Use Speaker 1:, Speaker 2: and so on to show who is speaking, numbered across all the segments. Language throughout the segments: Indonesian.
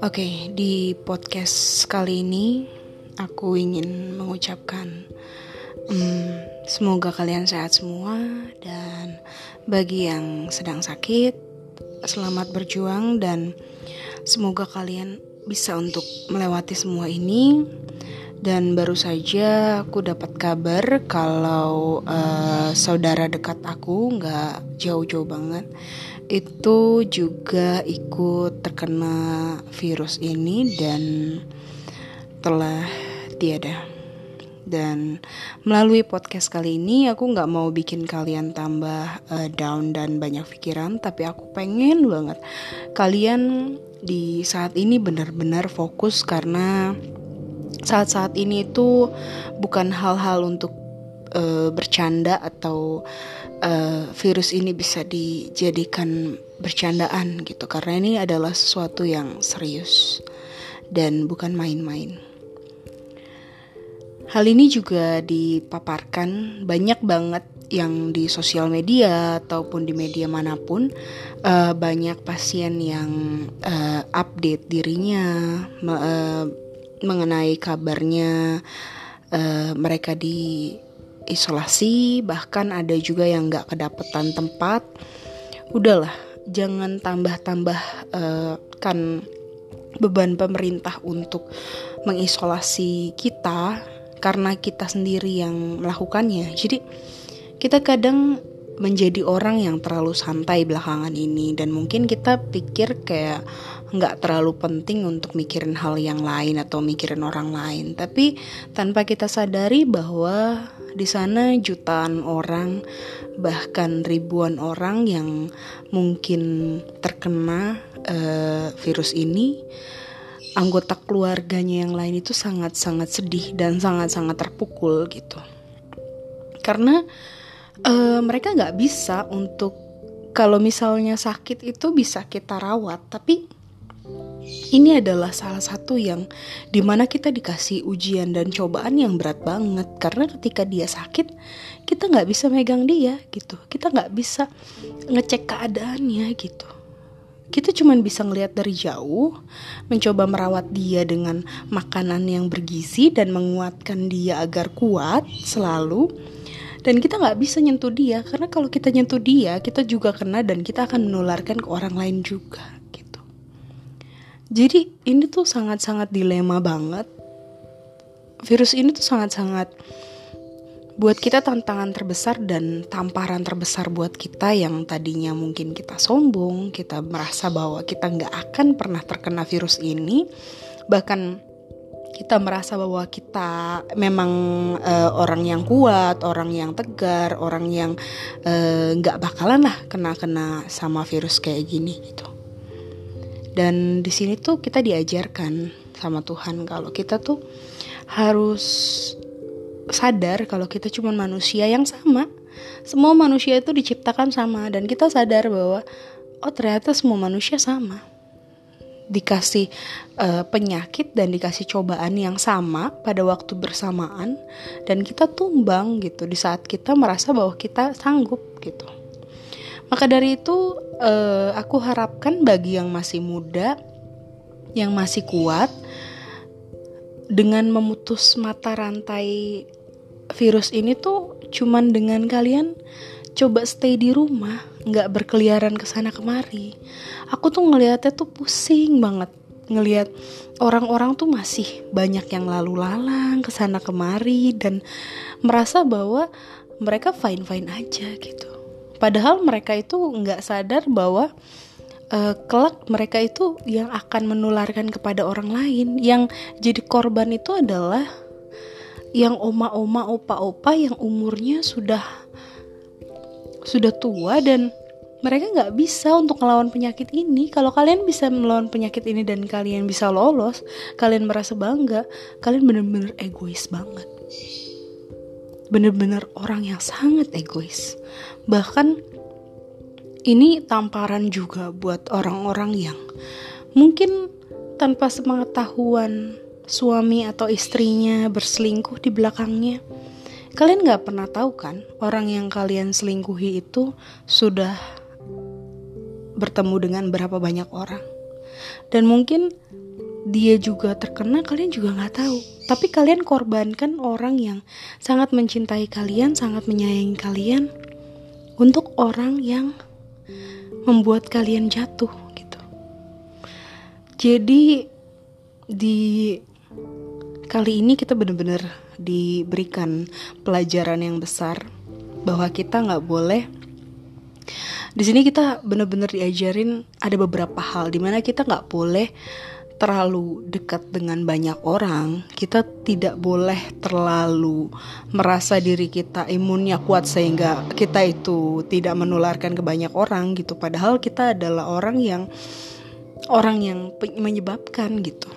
Speaker 1: Oke, di podcast kali ini aku ingin mengucapkan um, semoga kalian sehat semua dan bagi yang sedang sakit selamat berjuang dan semoga kalian bisa untuk melewati semua ini dan baru saja aku dapat kabar kalau uh, saudara dekat aku nggak jauh-jauh banget itu juga ikut terkena virus ini dan telah tiada. Dan melalui podcast kali ini aku nggak mau bikin kalian tambah uh, down dan banyak pikiran, tapi aku pengen banget kalian di saat ini benar-benar fokus karena saat-saat ini itu bukan hal-hal untuk uh, bercanda atau uh, virus ini bisa dijadikan bercandaan gitu karena ini adalah sesuatu yang serius dan bukan main-main. Hal ini juga dipaparkan banyak banget yang di sosial media ataupun di media mana pun uh, banyak pasien yang uh, update dirinya uh, mengenai kabarnya uh, mereka di isolasi bahkan ada juga yang nggak kedapetan tempat. Udahlah jangan tambah-tambah uh, kan beban pemerintah untuk mengisolasi kita karena kita sendiri yang melakukannya. Jadi kita kadang menjadi orang yang terlalu santai belakangan ini dan mungkin kita pikir kayak nggak terlalu penting untuk mikirin hal yang lain atau mikirin orang lain tapi tanpa kita sadari bahwa di sana jutaan orang, bahkan ribuan orang yang mungkin terkena uh, virus ini. Anggota keluarganya yang lain itu sangat-sangat sedih dan sangat-sangat terpukul gitu. Karena uh, mereka nggak bisa untuk kalau misalnya sakit itu bisa kita rawat, tapi ini adalah salah satu yang di mana kita dikasih ujian dan cobaan yang berat banget karena ketika dia sakit kita nggak bisa megang dia gitu kita nggak bisa ngecek keadaannya gitu kita cuma bisa ngelihat dari jauh, mencoba merawat dia dengan makanan yang bergizi dan menguatkan dia agar kuat selalu. Dan kita nggak bisa nyentuh dia karena kalau kita nyentuh dia, kita juga kena dan kita akan menularkan ke orang lain juga. Jadi ini tuh sangat-sangat dilema banget. Virus ini tuh sangat-sangat buat kita tantangan terbesar dan tamparan terbesar buat kita yang tadinya mungkin kita sombong, kita merasa bahwa kita nggak akan pernah terkena virus ini, bahkan kita merasa bahwa kita memang uh, orang yang kuat, orang yang tegar, orang yang eh, nggak uh, bakalan lah kena-kena sama virus kayak gini gitu. Dan di sini tuh kita diajarkan sama Tuhan kalau kita tuh harus sadar kalau kita cuma manusia yang sama. Semua manusia itu diciptakan sama dan kita sadar bahwa oh ternyata semua manusia sama. Dikasih uh, penyakit dan dikasih cobaan yang sama pada waktu bersamaan dan kita tumbang gitu di saat kita merasa bahwa kita sanggup gitu. Maka dari itu uh, aku harapkan bagi yang masih muda, yang masih kuat, dengan memutus mata rantai virus ini tuh cuman dengan kalian coba stay di rumah, nggak berkeliaran ke sana kemari. Aku tuh ngelihatnya tuh pusing banget ngelihat orang-orang tuh masih banyak yang lalu lalang ke sana kemari dan merasa bahwa mereka fine fine aja gitu Padahal mereka itu nggak sadar bahwa uh, kelak mereka itu yang akan menularkan kepada orang lain. Yang jadi korban itu adalah yang oma-oma, opa-opa yang umurnya sudah sudah tua dan mereka nggak bisa untuk melawan penyakit ini. Kalau kalian bisa melawan penyakit ini dan kalian bisa lolos, kalian merasa bangga, kalian bener-bener egois banget bener-bener orang yang sangat egois. Bahkan ini tamparan juga buat orang-orang yang mungkin tanpa sepengetahuan suami atau istrinya berselingkuh di belakangnya. kalian nggak pernah tahu kan orang yang kalian selingkuhi itu sudah bertemu dengan berapa banyak orang? Dan mungkin dia juga terkena kalian juga nggak tahu. Tapi kalian korbankan orang yang sangat mencintai kalian sangat menyayangi kalian untuk orang yang membuat kalian jatuh gitu. Jadi di kali ini kita benar-benar diberikan pelajaran yang besar bahwa kita nggak boleh di sini kita benar-benar diajarin ada beberapa hal di mana kita nggak boleh terlalu dekat dengan banyak orang, kita tidak boleh terlalu merasa diri kita imunnya kuat sehingga kita itu tidak menularkan ke banyak orang gitu. Padahal kita adalah orang yang orang yang menyebabkan gitu.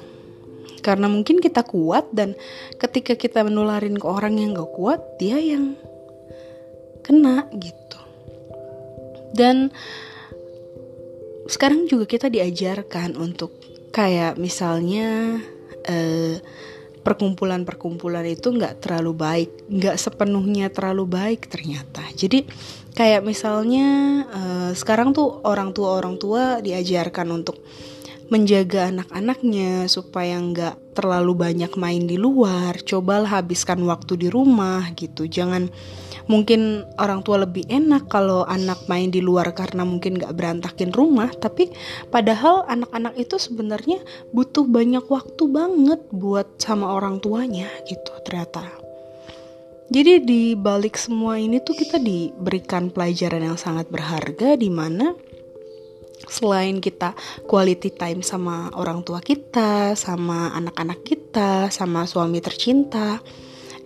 Speaker 1: Karena mungkin kita kuat dan ketika kita menularin ke orang yang gak kuat, dia yang kena gitu. Dan sekarang juga kita diajarkan untuk kayak misalnya uh, perkumpulan-perkumpulan itu nggak terlalu baik, nggak sepenuhnya terlalu baik ternyata. Jadi kayak misalnya uh, sekarang tuh orang tua orang tua diajarkan untuk menjaga anak-anaknya supaya nggak terlalu banyak main di luar. Cobalah habiskan waktu di rumah gitu. Jangan mungkin orang tua lebih enak kalau anak main di luar karena mungkin gak berantakin rumah. Tapi padahal anak-anak itu sebenarnya butuh banyak waktu banget buat sama orang tuanya gitu ternyata. Jadi di balik semua ini tuh kita diberikan pelajaran yang sangat berharga di mana selain kita quality time sama orang tua kita, sama anak-anak kita, sama suami tercinta,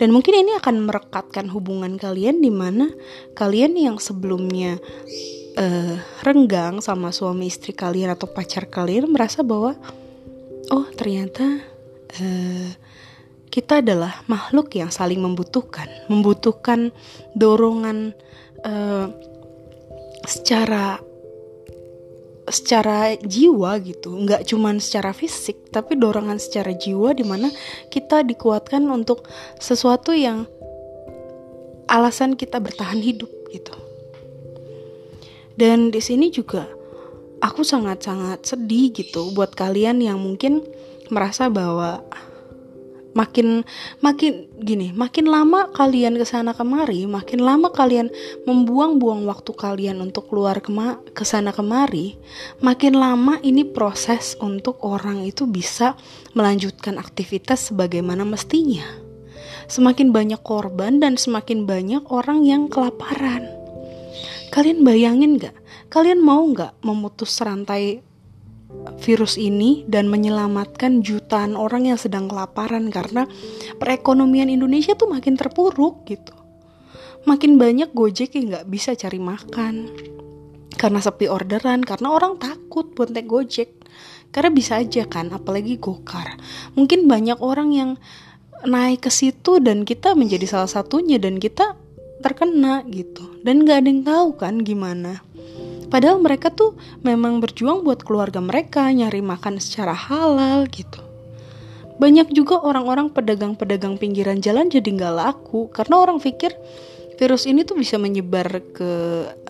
Speaker 1: dan mungkin ini akan merekatkan hubungan kalian di mana kalian yang sebelumnya uh, renggang sama suami istri kalian atau pacar kalian merasa bahwa oh ternyata uh, kita adalah makhluk yang saling membutuhkan, membutuhkan dorongan uh, secara secara jiwa gitu nggak cuman secara fisik tapi dorongan secara jiwa di mana kita dikuatkan untuk sesuatu yang alasan kita bertahan hidup gitu. Dan di sini juga aku sangat-sangat sedih gitu buat kalian yang mungkin merasa bahwa makin makin gini makin lama kalian ke sana kemari makin lama kalian membuang-buang waktu kalian untuk keluar kema ke sana kemari makin lama ini proses untuk orang itu bisa melanjutkan aktivitas sebagaimana mestinya. Semakin banyak korban dan semakin banyak orang yang kelaparan. Kalian bayangin gak kalian mau nggak memutus rantai virus ini dan menyelamatkan jutaan orang yang sedang kelaparan karena perekonomian Indonesia tuh makin terpuruk gitu. Makin banyak gojek yang nggak bisa cari makan karena sepi orderan, karena orang takut buat naik gojek. Karena bisa aja kan, apalagi gokar. Mungkin banyak orang yang naik ke situ dan kita menjadi salah satunya dan kita terkena gitu. Dan nggak ada yang tahu kan gimana. Padahal mereka tuh memang berjuang buat keluarga mereka, nyari makan secara halal gitu. Banyak juga orang-orang pedagang-pedagang pinggiran jalan jadi nggak laku karena orang pikir virus ini tuh bisa menyebar ke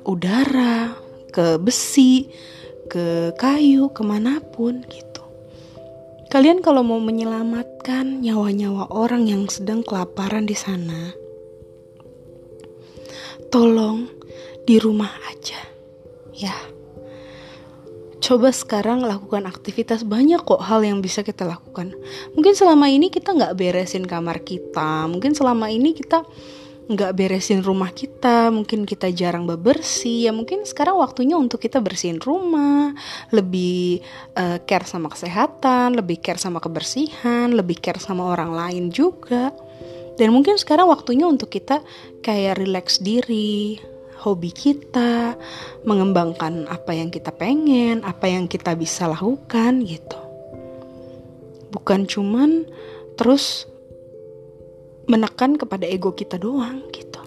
Speaker 1: udara, ke besi, ke kayu, ke mana pun gitu. Kalian kalau mau menyelamatkan nyawa-nyawa orang yang sedang kelaparan di sana, tolong di rumah aja ya. Coba sekarang lakukan aktivitas banyak kok hal yang bisa kita lakukan. Mungkin selama ini kita nggak beresin kamar kita mungkin selama ini kita nggak beresin rumah kita, mungkin kita jarang bebersih, ya mungkin sekarang waktunya untuk kita bersihin rumah, lebih uh, care sama kesehatan, lebih care sama kebersihan, lebih care sama orang lain juga. Dan mungkin sekarang waktunya untuk kita kayak relax diri, hobi kita, mengembangkan apa yang kita pengen, apa yang kita bisa lakukan gitu. Bukan cuman terus menekan kepada ego kita doang gitu.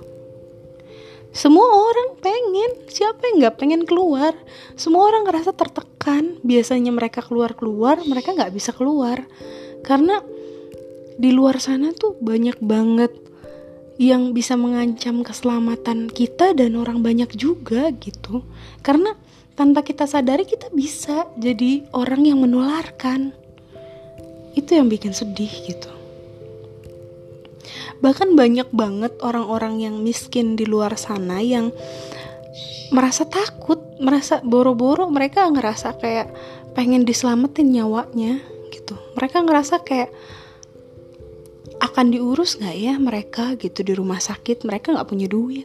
Speaker 1: Semua orang pengen, siapa yang gak pengen keluar? Semua orang ngerasa tertekan. Biasanya mereka keluar-keluar, mereka gak bisa keluar. Karena di luar sana tuh banyak banget yang bisa mengancam keselamatan kita dan orang banyak juga gitu. Karena tanpa kita sadari kita bisa jadi orang yang menularkan. Itu yang bikin sedih gitu. Bahkan banyak banget orang-orang yang miskin di luar sana yang merasa takut, merasa boro-boro mereka ngerasa kayak pengen diselamatin nyawanya gitu. Mereka ngerasa kayak akan diurus nggak ya mereka gitu di rumah sakit? Mereka nggak punya duit.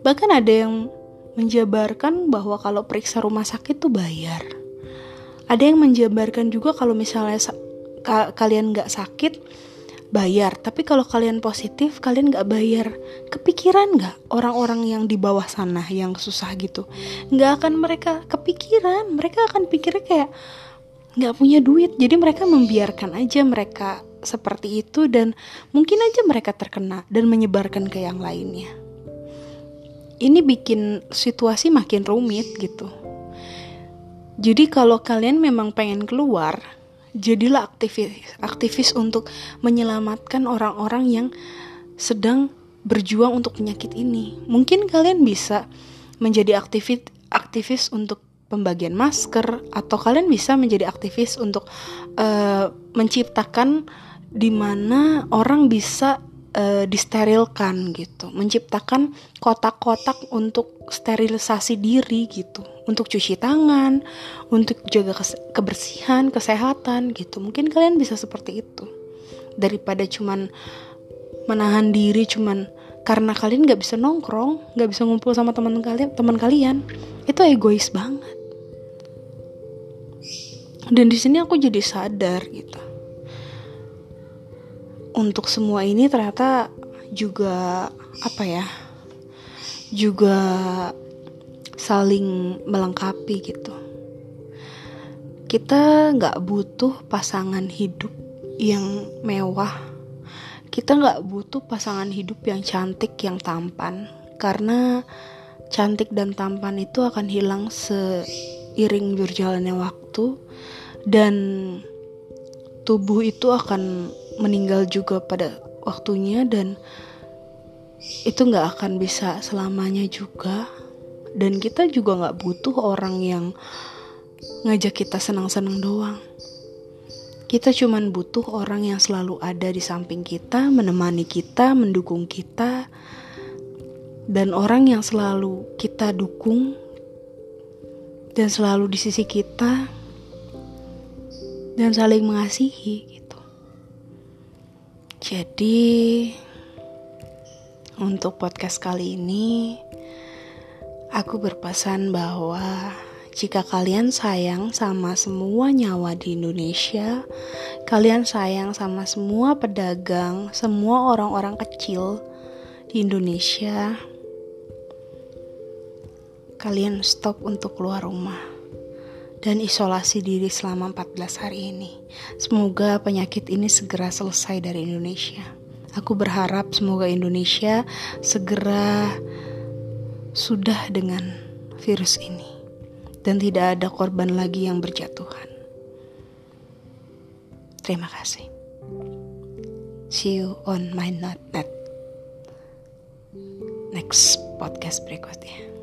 Speaker 1: Bahkan ada yang menjabarkan bahwa kalau periksa rumah sakit tuh bayar. Ada yang menjabarkan juga kalau misalnya ka kalian nggak sakit bayar. Tapi kalau kalian positif kalian nggak bayar. Kepikiran nggak orang-orang yang di bawah sana yang susah gitu? Nggak akan mereka kepikiran. Mereka akan pikirnya kayak nggak punya duit. Jadi mereka membiarkan aja mereka seperti itu dan mungkin aja mereka terkena dan menyebarkan ke yang lainnya. Ini bikin situasi makin rumit gitu. Jadi kalau kalian memang pengen keluar, jadilah aktivis aktivis untuk menyelamatkan orang-orang yang sedang berjuang untuk penyakit ini. Mungkin kalian bisa menjadi aktivis aktivis untuk pembagian masker atau kalian bisa menjadi aktivis untuk uh, menciptakan di mana orang bisa uh, disterilkan gitu, menciptakan kotak-kotak untuk sterilisasi diri gitu, untuk cuci tangan, untuk jaga kebersihan, kesehatan gitu. Mungkin kalian bisa seperti itu daripada cuman menahan diri cuman karena kalian nggak bisa nongkrong, nggak bisa ngumpul sama teman kalian, teman kalian, itu egois banget. Dan di sini aku jadi sadar gitu untuk semua ini ternyata juga apa ya juga saling melengkapi gitu. Kita nggak butuh pasangan hidup yang mewah. Kita nggak butuh pasangan hidup yang cantik yang tampan. Karena cantik dan tampan itu akan hilang seiring berjalannya waktu dan tubuh itu akan meninggal juga pada waktunya dan itu nggak akan bisa selamanya juga. Dan kita juga nggak butuh orang yang ngajak kita senang-senang doang. Kita cuman butuh orang yang selalu ada di samping kita menemani kita mendukung kita dan orang yang selalu kita dukung dan selalu di sisi kita dan saling mengasihi jadi, untuk podcast kali ini, aku berpesan bahwa jika kalian sayang sama semua nyawa di Indonesia, kalian sayang sama semua pedagang, semua orang-orang kecil di Indonesia, kalian stop untuk keluar rumah dan isolasi diri selama 14 hari ini. Semoga penyakit ini segera selesai dari Indonesia. Aku berharap semoga Indonesia segera sudah dengan virus ini dan tidak ada korban lagi yang berjatuhan. Terima kasih. See you on my not net next podcast berikutnya.